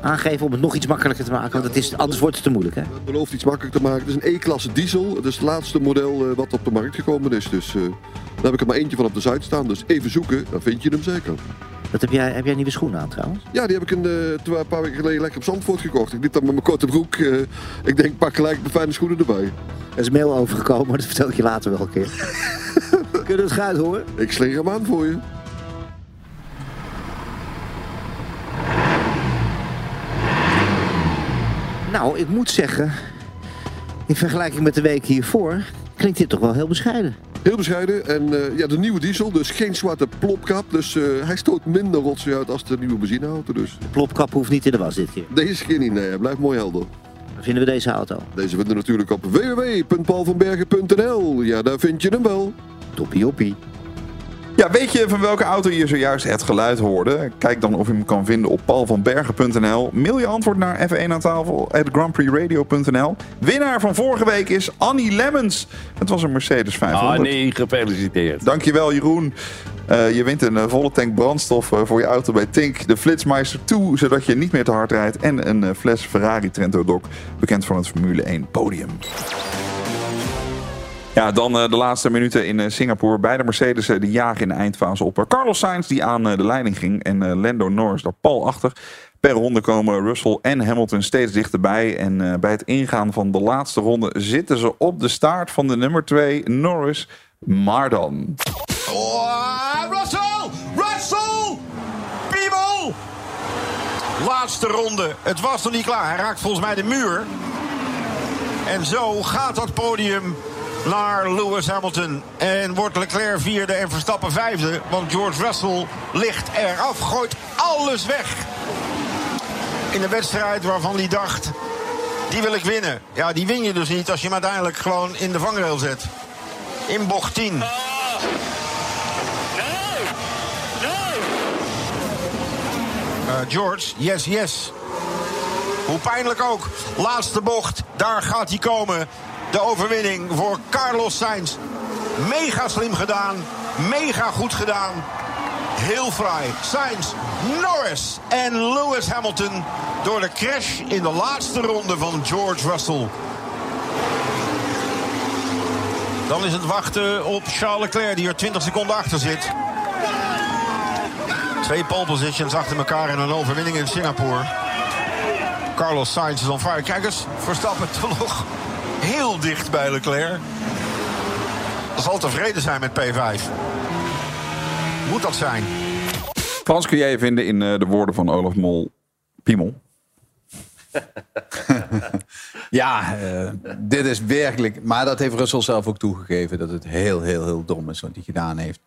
aangeven om het nog iets makkelijker te maken? Want het is, anders wordt het te moeilijk hè? Het belooft iets makkelijker te maken. Het is een E-klasse diesel. Het is het laatste model wat op de markt gekomen is. Dus daar heb ik er maar eentje van op de site staan. Dus even zoeken, dan vind je hem zeker. Dat heb, jij, heb jij nieuwe schoenen aan trouwens? Ja, die heb ik een, paar weken geleden lekker op Zandvoort gekocht. Ik liep dan met mijn korte broek. eh, ik denk, pak gelijk de fijne schoenen erbij. Er is mail overgekomen, dat vertel ik je later wel een keer. Kun je het geluid horen? Ik slinger hem aan voor je. Nou, ik moet zeggen, in vergelijking met de week hiervoor, klinkt dit toch wel heel bescheiden. Heel bescheiden. En eh, ja, de nieuwe diesel, dus geen zwarte plopkap. Dus eh, hij stoot minder rotzooi uit als de nieuwe benzineauto. Dus. De plopkap hoeft niet in de was dit keer. Deze keer niet, nee. Hij blijft mooi helder. Waar vinden we deze auto? Deze vinden we natuurlijk op www.paulvanbergen.nl. Ja, daar vind je hem wel. Toppie oppie. Ja, weet je van welke auto je zojuist het geluid hoorde? Kijk dan of je hem kan vinden op paulvanbergen.nl. Mail je antwoord naar F1 aan tafel at grandprixradio.nl. Winnaar van vorige week is Annie Lemmens. Het was een Mercedes 500. Ah nee, gefeliciteerd. Dankjewel Jeroen. Eh, je wint een eh, volle tank brandstof eh, voor je auto bij Tink. De Flitsmeister 2, zodat je niet meer te hard rijdt. En een fles Ferrari Trento Doc, bekend van het Formule 1 podium. Ja, dan eh, de laatste minuten in eh, Singapore. Beide Mercedes eh, die jagen in de eindfase op. Carlos Sainz die aan de leiding ging. En Lando Norris daar pal achter. Per ronde komen Russell en Hamilton steeds dichterbij. En bij het ingaan van de laatste ronde zitten ze op de staart van de nummer 2, Norris. Maar dan. Oh, Russell! Russell! Piemel! Laatste ronde. Het was nog niet klaar. Hij raakt volgens mij de muur. En zo gaat dat podium naar Lewis Hamilton. En wordt Leclerc vierde en Verstappen vijfde. Want George Russell ligt eraf. Gooit alles weg. In de wedstrijd waarvan hij dacht... Die wil ik winnen. Ja, die win je dus niet als je hem uiteindelijk gewoon in de vangrail zet. In bocht 10. Uh, George, yes, yes. Hoe pijnlijk ook. Laatste bocht, daar gaat hij komen. De overwinning voor Carlos Sainz. Mega slim gedaan. Mega goed gedaan. Heel fraai. Sainz, Norris en Lewis Hamilton. Door de crash in de laatste ronde van George Russell. Dan is het wachten op Charles Leclerc, die er 20 seconden achter zit. Twee pole positions achter elkaar en een overwinning in Singapore. Carlos Sainz is on fire. Kijk eens, Verstappen toch nog heel dicht bij Leclerc. Zal tevreden zijn met P5. Moet dat zijn? Frans kun jij vinden in eh, de woorden van Olaf Mol. Piemel. Ja, eh, dit is werkelijk. Maar dat heeft Russell zelf ook toegegeven. Dat het heel, heel, heel dom is wat hij gedaan heeft.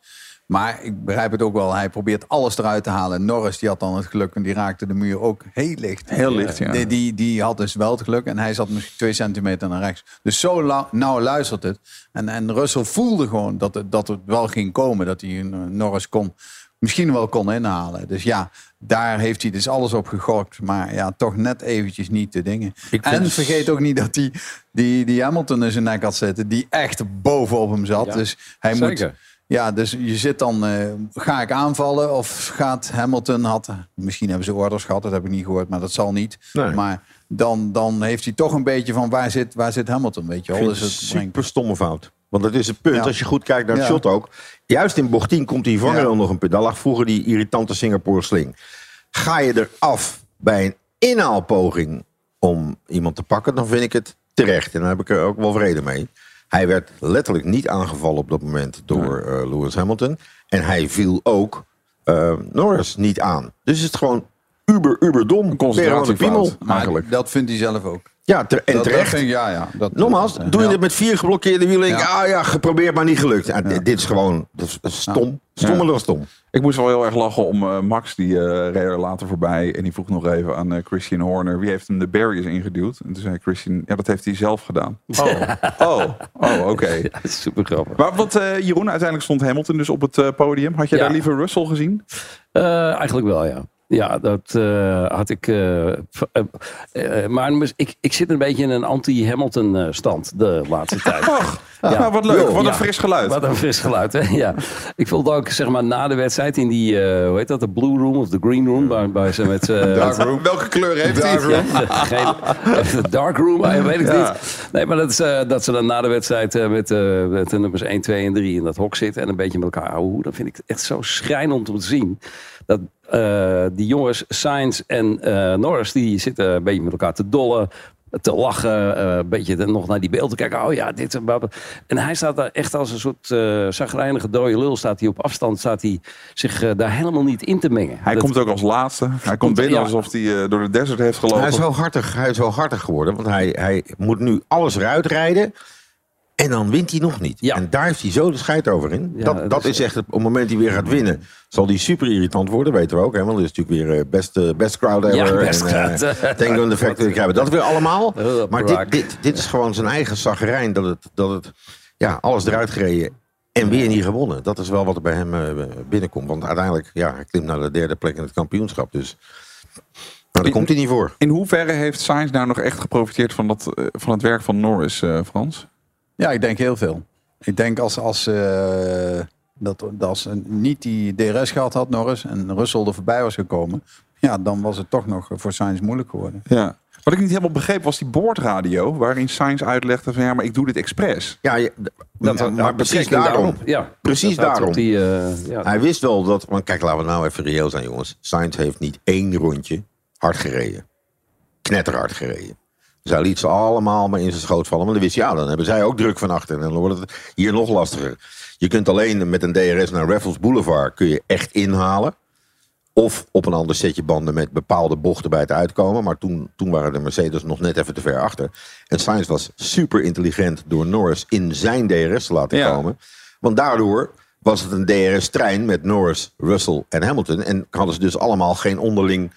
Maar ik begrijp het ook wel. Hij probeert alles eruit te halen. Norris die had dan het geluk en die raakte de muur ook heel licht. Heel licht, ja. Die, die, die had dus wel het geluk en hij zat misschien twee centimeter naar rechts. Dus zo nauw luistert het. En, en Russell voelde gewoon dat het, dat het wel ging komen. Dat hij een, Norris kon, misschien wel kon inhalen. Dus ja, daar heeft hij dus alles op gegokt. Maar ja, toch net eventjes niet de dingen. Ik En vind- vergeet ook niet dat die, die, die Hamilton in zijn nek had zitten. Die echt bovenop hem zat. Ja, dus hij zeker. moet... Ja, dus je zit dan, eh, ga ik aanvallen of gaat Hamilton, had, misschien hebben ze orders gehad, dat heb ik niet gehoord, maar dat zal niet. Nee. Maar dan, dan heeft hij toch een beetje van waar zit, waar zit Hamilton, weet je wel. Dus het super stomme fout. Want dat is het punt. Ja. Als je goed kijkt naar het Ja. shot ook. Juist in bocht 10 komt die vangrail Ja. nog een pedaal. lag vroeger die irritante Singapore sling. Ga je eraf bij een inhaalpoging om iemand te pakken, dan vind ik het terecht. En daar heb ik er ook wel vrede mee. Hij werd letterlijk niet aangevallen op dat moment door eh, Lewis Hamilton. En hij viel ook eh, Norris niet aan. Dus het is gewoon uber, uber dom. concentratiefout. Piemel. maar Eigenlijk. dat vindt hij zelf ook. Ja, en Dat- dat terecht. ik- ja, ja, dat- Nogmaals, dat- doe je ja. het met vier geblokkeerde wielen. Ja. Ah ja, geprobeerd, maar niet gelukt. Ja, dit- Dit is gewoon dat is, dat stom. Stommer dan stom. Ik moest wel heel erg lachen om eh, Max, die eh reed er later voorbij. En die vroeg nog even aan eh, Christian Horner, wie heeft hem de barriers ingeduwd? En toen zei Christian, ja, dat heeft hij zelf gedaan. Oh, oh, oh oké. Super grappig. Maar wat, eh, Jeroen, uiteindelijk stond Hamilton dus op het eh, podium. Had je Ja. daar liever Russell gezien? Eh, eigenlijk wel, ja. Ja, dat eh, had ik. eh, eh, maar ik, ik zit een beetje in een anti-Hamilton-stand de laatste tijd. nou, wat leuk. Wat een fris geluid. Wat een fris geluid, hè? Ja. Ik vond ook, zeg maar, na de wedstrijd in die, hoe heet dat, de Blue Room of de Green Room, waar, waar ze met... Dark room. Welke kleur heeft hij? Ja, geen, de dark room, weet ik Ja. niet. Nee, maar dat, is, dat ze dan na de wedstrijd met, met de nummers 1, 2 en 3 in dat hok zitten en een beetje met elkaar houden. Dat vind ik echt zo schrijnend om te zien. Dat eh, die jongens, Sainz en eh, Norris, die zitten een beetje met elkaar te dollen. Te lachen, eh, een beetje nog naar die beelden kijken. Oh ja, dit en dat. En hij staat daar echt als een soort eh zagrijnige dode lul. Staat hij op afstand, staat hij zich daar helemaal niet in te mengen. Hij Dat- komt ook als laatste. Hij komt binnen ja. alsof hij door de desert heeft gelopen. Hij is wel hartig, hij is wel hartig geworden. Want hij, hij moet nu alles eruit rijden. En dan wint hij nog niet. Ja. En daar heeft hij zo de scheid over in. Ja, dat, dat is echt, het- op het moment dat hij weer gaat winnen, zal hij super irritant worden, weten we ook. Hè? Want dat is natuurlijk weer eh, best, eh, best crowd ever. Ja, best en, crowd. eh, Tank on the Factory krijgen we dat weer allemaal. Maar dit, dit, dit is gewoon zijn eigen zagrijn. Dat het, dat het ja, alles eruit gereden en weer niet gewonnen. Dat is wel wat er bij hem binnenkomt. Want uiteindelijk, ja, hij klimt naar de derde plek in het kampioenschap. Dus maar daar komt hij niet voor. In hoeverre heeft Sainz nou nog echt geprofiteerd van, dat, van het werk van Norris, eh, Frans? Ja, ik denk heel veel. Ik denk als, als, eh, dat, dat als ze niet die DRS gehad had, Norris, en Russell er voorbij was gekomen, ja, dan was het toch nog voor Sainz moeilijk geworden. Ja. Wat ik niet helemaal begreep was die boordradio... waarin Sainz uitlegde van ja, maar ik doe dit expres. Ja, je- Dat- maar, dat precies daarom. ja. Precies Dat- daarom. die, eh, ja. Hij wist wel dat... Want kijk, laten we nou even reëel zijn, jongens. Sainz heeft niet één rondje hard gereden. Knetterhard gereden. Hij liet ze allemaal maar in zijn schoot vallen. Maar dan wist hij, ja, dan hebben zij ook druk van achter. En dan wordt het hier nog lastiger. Je kunt alleen met een DRS naar Raffles Boulevard... kun je echt inhalen. Of op een ander setje banden met bepaalde bochten bij het uitkomen. Maar toen, toen waren de Mercedes nog net even te ver achter. En Sainz was super intelligent door Norris in zijn DRS te laten Ja. komen. Want daardoor was het een DRS-trein met Norris, Russell en Hamilton. En hadden ze dus allemaal geen onderling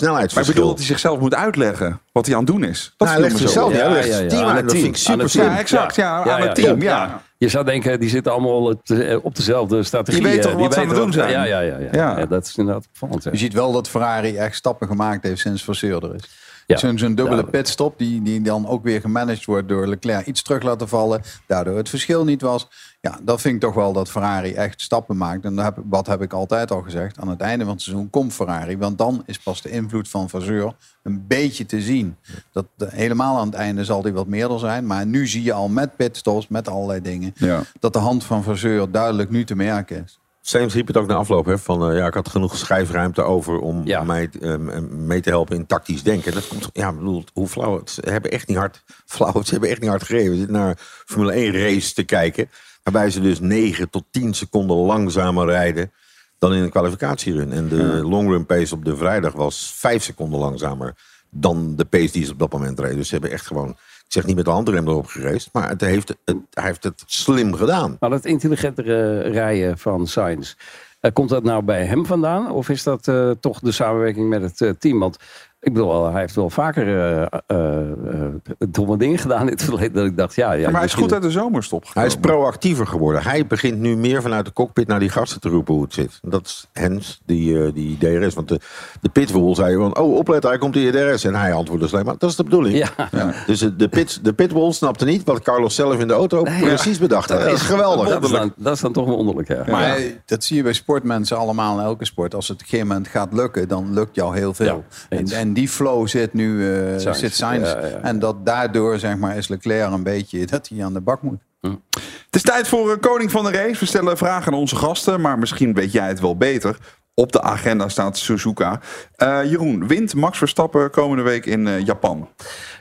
Maar ik snelheidsverschil. bedoel dat hij zichzelf moet uitleggen wat hij aan het doen is. Dat Nou, hij legt zichzelf niet uit, legt zijn team uit. Dat vind ik super het slim. team. Ja, exact, ja, aan het team, ja. Je zou denken, die zitten allemaal op op dezelfde strategie. Die weten eh, toch wat ze aan het doen zijn? Ja, ja, ja, ja. Ja. Ja, dat is inderdaad opvallend. ja. Je ziet wel dat Ferrari echt stappen gemaakt heeft sinds Vasseur er is. Ja. Zo'n dubbele Ja. pitstop die, die dan ook weer gemanaged wordt door Leclerc iets terug laten vallen. Daardoor het verschil niet was. Ja, dat vind ik toch wel dat Ferrari echt stappen maakt. En dat heb, wat heb ik altijd al gezegd. Aan het einde van het seizoen komt Ferrari. Want dan is pas de invloed van Vasseur een beetje te zien. Dat, helemaal aan het einde zal die wat meerder zijn. Maar nu zie je al met pitstops, met allerlei dingen. Ja. Dat de hand van Vasseur duidelijk nu te merken is. Sainz riep het ook na afloop. Hè, van, eh, ja, ik had genoeg schijfruimte over om Ja. mij eh, mee te helpen in tactisch denken. Dat komt, ja, bedoel, hoe flauw. het- Ze hebben echt niet hard, flauw, ze hebben echt niet hard gereden. We zitten naar Formule 1 race te kijken. Waarbij ze dus 9 tot 10 seconden langzamer rijden dan in een kwalificatierun. En de long run pace op de vrijdag was 5 seconden langzamer dan de pace die ze op dat moment reden. Dus ze hebben echt gewoon, zeg niet met de handrem erop gereisd. Maar het heeft, hij heeft het slim gedaan. Maar dat intelligentere rijden van Sainz, eh, komt dat nou bij hem vandaan? Of is dat eh, toch de samenwerking met het eh, team? Want ik bedoel, hij heeft wel vaker eh, eh, eh, domme dingen gedaan in het verleden. Dat ik dacht, ja, ja maar hij is goed uit de zomerstop Hij is gekomen. proactiever geworden. Hij begint nu meer vanuit de cockpit naar die gasten te roepen hoe het zit. Dat is Hens, die, eh, die DRS. Want de, de pitbull zei van, oh opletten, hij komt in je DRS. En hij antwoordde alleen maar, dat is de bedoeling. Ja. Dus de, de, pit, de pitbull snapte niet wat Carlos zelf in de auto precies bedacht. had. Dat is geweldig. Dat is, dan, dat is dan toch wonderlijk, ja. Maar dat zie je bij sportmensen allemaal in elke sport. Als het op een gegeven moment gaat lukken, dan lukt jou heel veel. Ja, en, en die flow zit nu eh Sainz. zit Sainz. Ja, ja, ja. En dat daardoor zeg maar, is Leclerc een beetje dat hij aan de bak moet. Het is tijd voor eh, Koning van de Race. We stellen vragen aan onze gasten, maar misschien weet jij het wel beter. Op de agenda staat Suzuka. Eh, Jeroen, wint Max Verstappen komende week in Japan?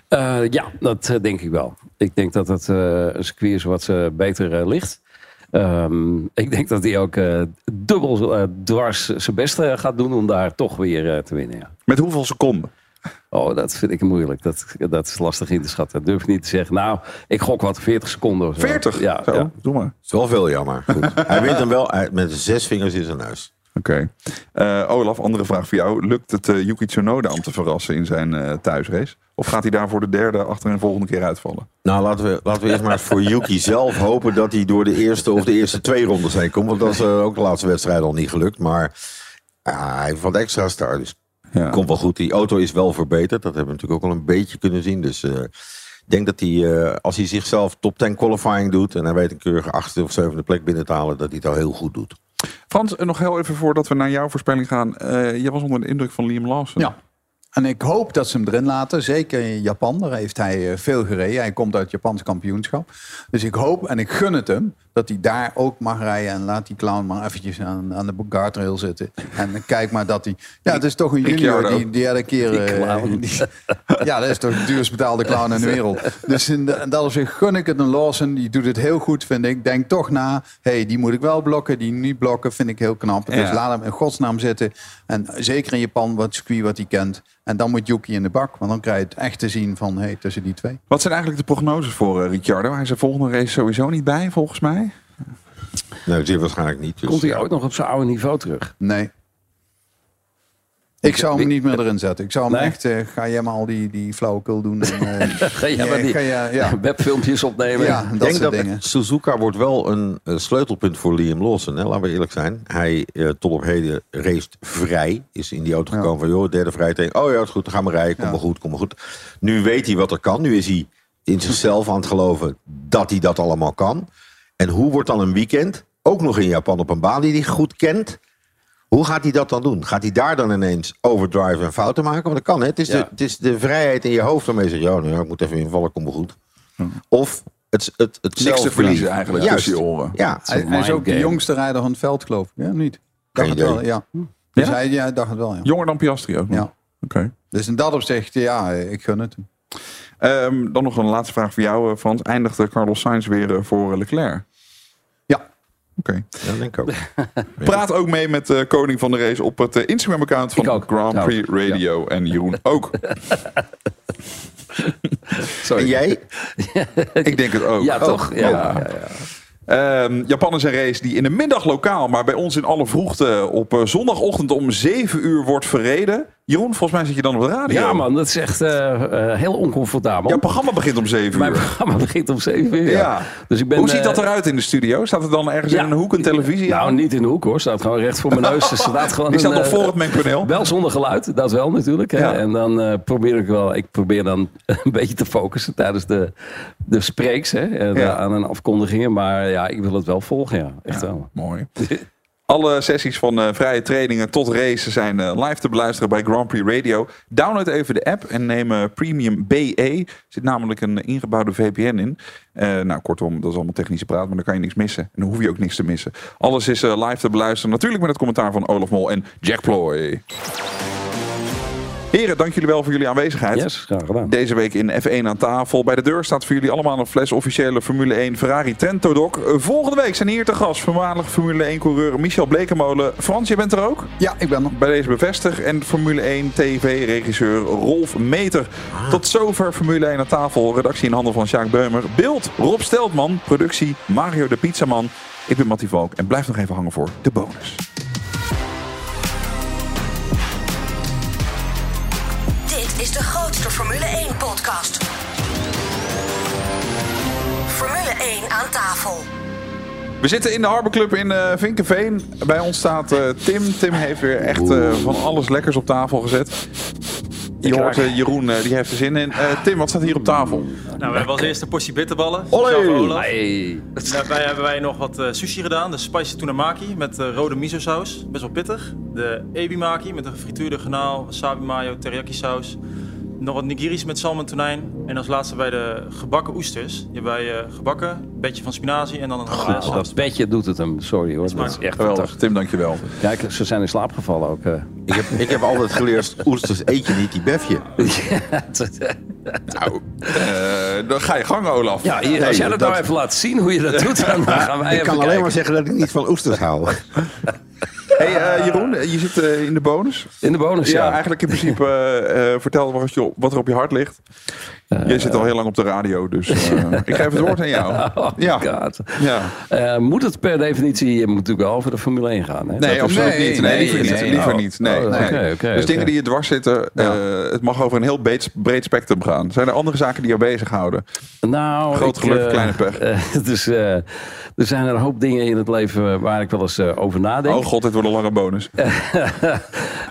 Eh, ja, dat denk ik wel. Ik denk dat het eh, een circuit is wat beter ligt. Ehm, ik denk dat hij ook eh, dubbel eh, dwars zijn best eh, gaat doen om daar toch weer eh, te winnen. Ja. Met hoeveel seconden? Oh, dat vind ik moeilijk. Dat, dat is lastig in te schatten. Dat durf ik niet te zeggen. Nou, ik gok wat 40 seconden of zo. 40? Ja, Zo, ja. doe maar. is wel veel jammer. Goed. Hij wint hem wel hij- met zes vingers in zijn neus. Oké. Eh, Olaf, andere vraag voor jou. Lukt het eh, Yuki Tsunoda om te verrassen in zijn eh, thuisrace? Of gaat hij daar voor de derde achter en volgende keer uitvallen? Nou, laten we, laten we eerst maar voor Yuki zelf hopen dat hij door de eerste of de eerste twee rondes heen komt. Want dat is eh, ook de laatste wedstrijd al niet gelukt. Maar ja, hij heeft wat extra start. Dus Ja. komt wel goed. Die auto is wel verbeterd. Dat hebben we natuurlijk ook al een beetje kunnen zien. Dus eh, ik denk dat hij, eh, als hij zichzelf top 10 qualifying doet. En hij weet een keurige achtste of zevende plek binnen te halen. Dat hij het al heel goed doet. Frans, nog heel even voordat we naar jouw voorspelling gaan. Eh jij was onder de indruk van Liam Lawson. Ja. En ik hoop dat ze hem erin laten. Zeker in Japan. Daar heeft hij eh, veel gereden. Hij komt uit het Japans kampioenschap. Dus ik hoop en ik gun het hem dat hij daar ook mag rijden. En laat die clown maar eventjes aan, aan de guardrail zitten. En kijk maar dat hij... Ja, het is toch een junior die, elke keer... Eh, die- ja, dat is toch de duurst betaalde clown in de wereld. Dus in, de, in dat opzicht gun ik het een Lawson. Die doet het heel goed, vind ik. Denk toch na, hey, die moet ik wel blokken. Die niet blokken vind ik heel knap. Dus Ja. laat hem in godsnaam zitten. En zeker in Japan, wat circuit wat hij kent. En dan moet Yuki in de bak. Want dan krijg je het echt te zien van, hey, tussen die twee. Wat zijn eigenlijk de prognoses voor eh, Ricciardo? Hij is er volgende race sowieso niet bij, volgens mij. Nee, zeer waarschijnlijk niet. Dus, Komt hij ja. ook nog op zijn oude niveau terug? Nee. Ik zou hem niet meer erin zetten. Ik zou hem Nee? echt, eh, ga jij maar al die, die flauwekul doen. En, eh, Ga jij maar ja, die ga ja. webfilmpjes opnemen? Ja, dat denk soort dat dingen. Suzuka wordt wel een, eh, sleutelpunt voor Liam Lawson. Hè? Laten we eerlijk zijn. Hij eh, tot op heden raced vrij. Is in die auto gekomen van, joh, derde vrij tegen. Oh ja, het is goed, dan gaan we rijden. Kom Ja. maar goed, kom maar goed. Nu weet hij wat er kan. Nu is hij in zichzelf aan het geloven dat hij dat allemaal kan. En hoe wordt dan een weekend, ook nog in Japan op een baan die hij goed kent... Hoe gaat hij dat dan doen? Gaat hij daar dan ineens overdriven en fouten maken? Want dat kan, hè? Het is, Ja. de, het is de vrijheid in je hoofd waarmee je zegt... ja, nou ja, ik moet even invallen, komt wel goed. Of het, het, het Niks te verliezen eigenlijk Juist. tussen je oren. Ja, Hij, hij is ook de jongste rijder van het veld, geloof ik. Ja, niet? Dacht het wel, ja. Dus Ja? hij ja, dacht het wel, ja. Jonger dan Piastri ook nog. Ja. Oké. Dus in dat opzicht, ja, ik gun het. Ehm, dan nog een laatste vraag voor jou, eh, Frans. Eindigde Carlos Sainz weer eh, voor Leclerc? Ja. Oké. dat denk ik ook. Praat ook mee met de koning van de race op het eh, Instagram-account van ook. Grand Ja, Prix Radio. En Jeroen ook. En jij? Ik denk het ook. Ja, toch? Oh, Ja, oh. ja, ja. Ehm, Japan is een race die in de middag lokaal, maar bij ons in alle vroegte op eh, zondagochtend om 7 uur wordt verreden. Jeroen, volgens mij zit je dan op de radio. Ja, man, dat is echt eh, eh, heel oncomfortabel. Jouw programma begint om 7 Mijn uur. programma begint om 7 uur. Ja. Ja. Dus ik ben, Hoe ziet eh, dat eruit in de studio? Staat er dan ergens ja. in een hoek een televisie Nou, aan? niet in de hoek hoor. Staat gewoon recht voor mijn neus. Er staat gewoon staat een, nog voor het mengpaneel. Wel zonder geluid, dat wel natuurlijk. Ja. En dan probeer ik wel, ik probeer dan een beetje te focussen tijdens de, de spreeks hè, en, aan een afkondigingen. Maar ja, ik wil het wel volgen, ja. Echt wel. Mooi. Alle sessies van eh, vrije trainingen tot racen zijn eh, live te beluisteren bij Grand Prix Radio. Download even de app en neem eh, Premium BE. Er zit namelijk een ingebouwde VPN in. Nou, kortom, dat is allemaal technische praat, maar dan kan je niks missen. En dan hoef je ook niks te missen. Alles is live te beluisteren. Natuurlijk met het commentaar van Olaf Mol en Jack Ploy. Heren, dank jullie wel voor jullie aanwezigheid. Yes, graag gedaan. Deze week in F1 aan tafel. Bij de deur staat voor jullie allemaal een fles officiële Formule 1 Ferrari Trento Doc. Eh, Volgende week zijn hier te gast voormalig Formule 1 coureur Michel Blekemolen. Frans, je bent er ook? Ja, ik ben er. Bij deze bevestig. En Formule 1 TV-regisseur Rolf Meter. Tot zover Formule 1 aan tafel. Redactie in handen van Sjaak Beumer. Beeld Rob Steltman. Productie Mario de Pizzaman. Ik ben Mattie Valk en blijf nog even hangen voor de bonus. Formule 1 podcast. Formule 1 aan tafel. We zitten in de Harbor Club in eh Vinkenveen. Bij ons staat eh, Tim. Tim heeft weer echt eh, van alles lekkers op tafel gezet. Je hoort Jeroen, die heeft er zin in. Eh, Tim, wat staat hier op tafel? Nou, we hebben als eerste een portie bitterballen. Olé! Hey. Daarbij hebben wij nog wat eh, sushi gedaan. De spicy tuna maki met rode miso saus. Best wel pittig. De ebi maki met een gefrituurde garnaal, wasabi mayo, teriyaki saus. Nog wat nigiris met salmon tonijn. En als laatste bij de gebakken oesters. Hebben wij eh, gebakken, een beetje van spinazie en dan een Goed, dat petje doet het hem. Sorry hoor. Dat is echt Geweldig. fantastisch. Tim, dankjewel. Kijk, ze zijn in slaap gevallen ook. eh. Ik heb, ik heb altijd geleerd, oesters eet je niet, die befje. Nou, eh, dan ga je gang, Olaf. Ja, hier, als jij dat nou even laat zien hoe je dat doet, dan gaan wij ik even kan alleen kijken. maar zeggen dat ik niet van oesters hou. Hey eh, Jeroen, je zit eh, in de bonus. In de bonus, Ja, ja. eigenlijk in principe eh, eh, vertel wat, je, wat er op je hart ligt. je zit al heel lang op de radio, dus eh, ik geef het woord aan jou. Oh, Ja. God. Ja. Eh, moet het per definitie je moet natuurlijk wel over de Formule 1 gaan? Hè? Nee, is- absoluut niet. Nee, liever niet. nee, liever niet. Nee, Oh, nee. dus dingen die je dwars zitten, eh, het mag over een heel breed, breed spectrum gaan. Zijn er andere zaken die jou bezighouden? Nou, Groot ik, geluk, eh, kleine pech. eh, dus eh, er zijn er een hoop dingen in het leven waar ik wel eens eh, over nadenk. Oh god, dit wordt een lange bonus.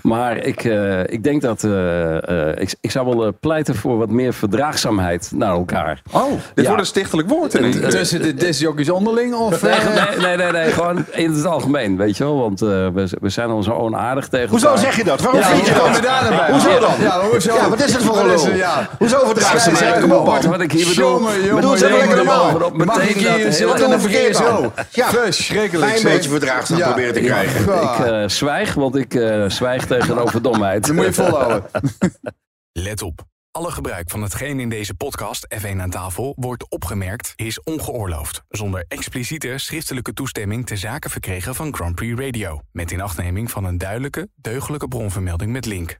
maar ik, eh, ik denk dat eh, eh, ik, ik zou wel eh, pleiten voor wat meer verdraagzaamheid naar elkaar. Oh, dit Ja. wordt een stichtelijk woord. in keer. Tussen de discjockeys onderling of... Nee, eh, nee, nee, nee, nee, gewoon in het algemeen, weet je wel. Want eh, we, we zijn al zo onaardig tegen Hoezo elkaar. zeg je dat? Waarom Ja, vind je dat? je daar dan bij? Hoezo dan? Ja, hoezo? Ja, wat is het voor Wat een is lul? ja. Hoezo verdraagzaamheid? Kom op, Wat, wat ik hier bedoel. Jongen, jongen, Bedoel, jongen, jongen. Mag ik Meteen hier dat zitten hele- en dan verkeerd verkeer aan. Zo? Ja. Verschrikkelijk. Klein zeg. beetje verdraagzaam Ja. proberen te krijgen. Ja. Ik eh, zwijg, want ik eh, zwijg tegenover domheid. Dat moet je volhouden. Let op. Alle gebruik van hetgeen in deze podcast F1 aan tafel wordt opgemerkt is ongeoorloofd. Zonder expliciete schriftelijke toestemming te zaken verkregen van Grand Prix Radio. Met inachtneming van een duidelijke, deugdelijke bronvermelding met link.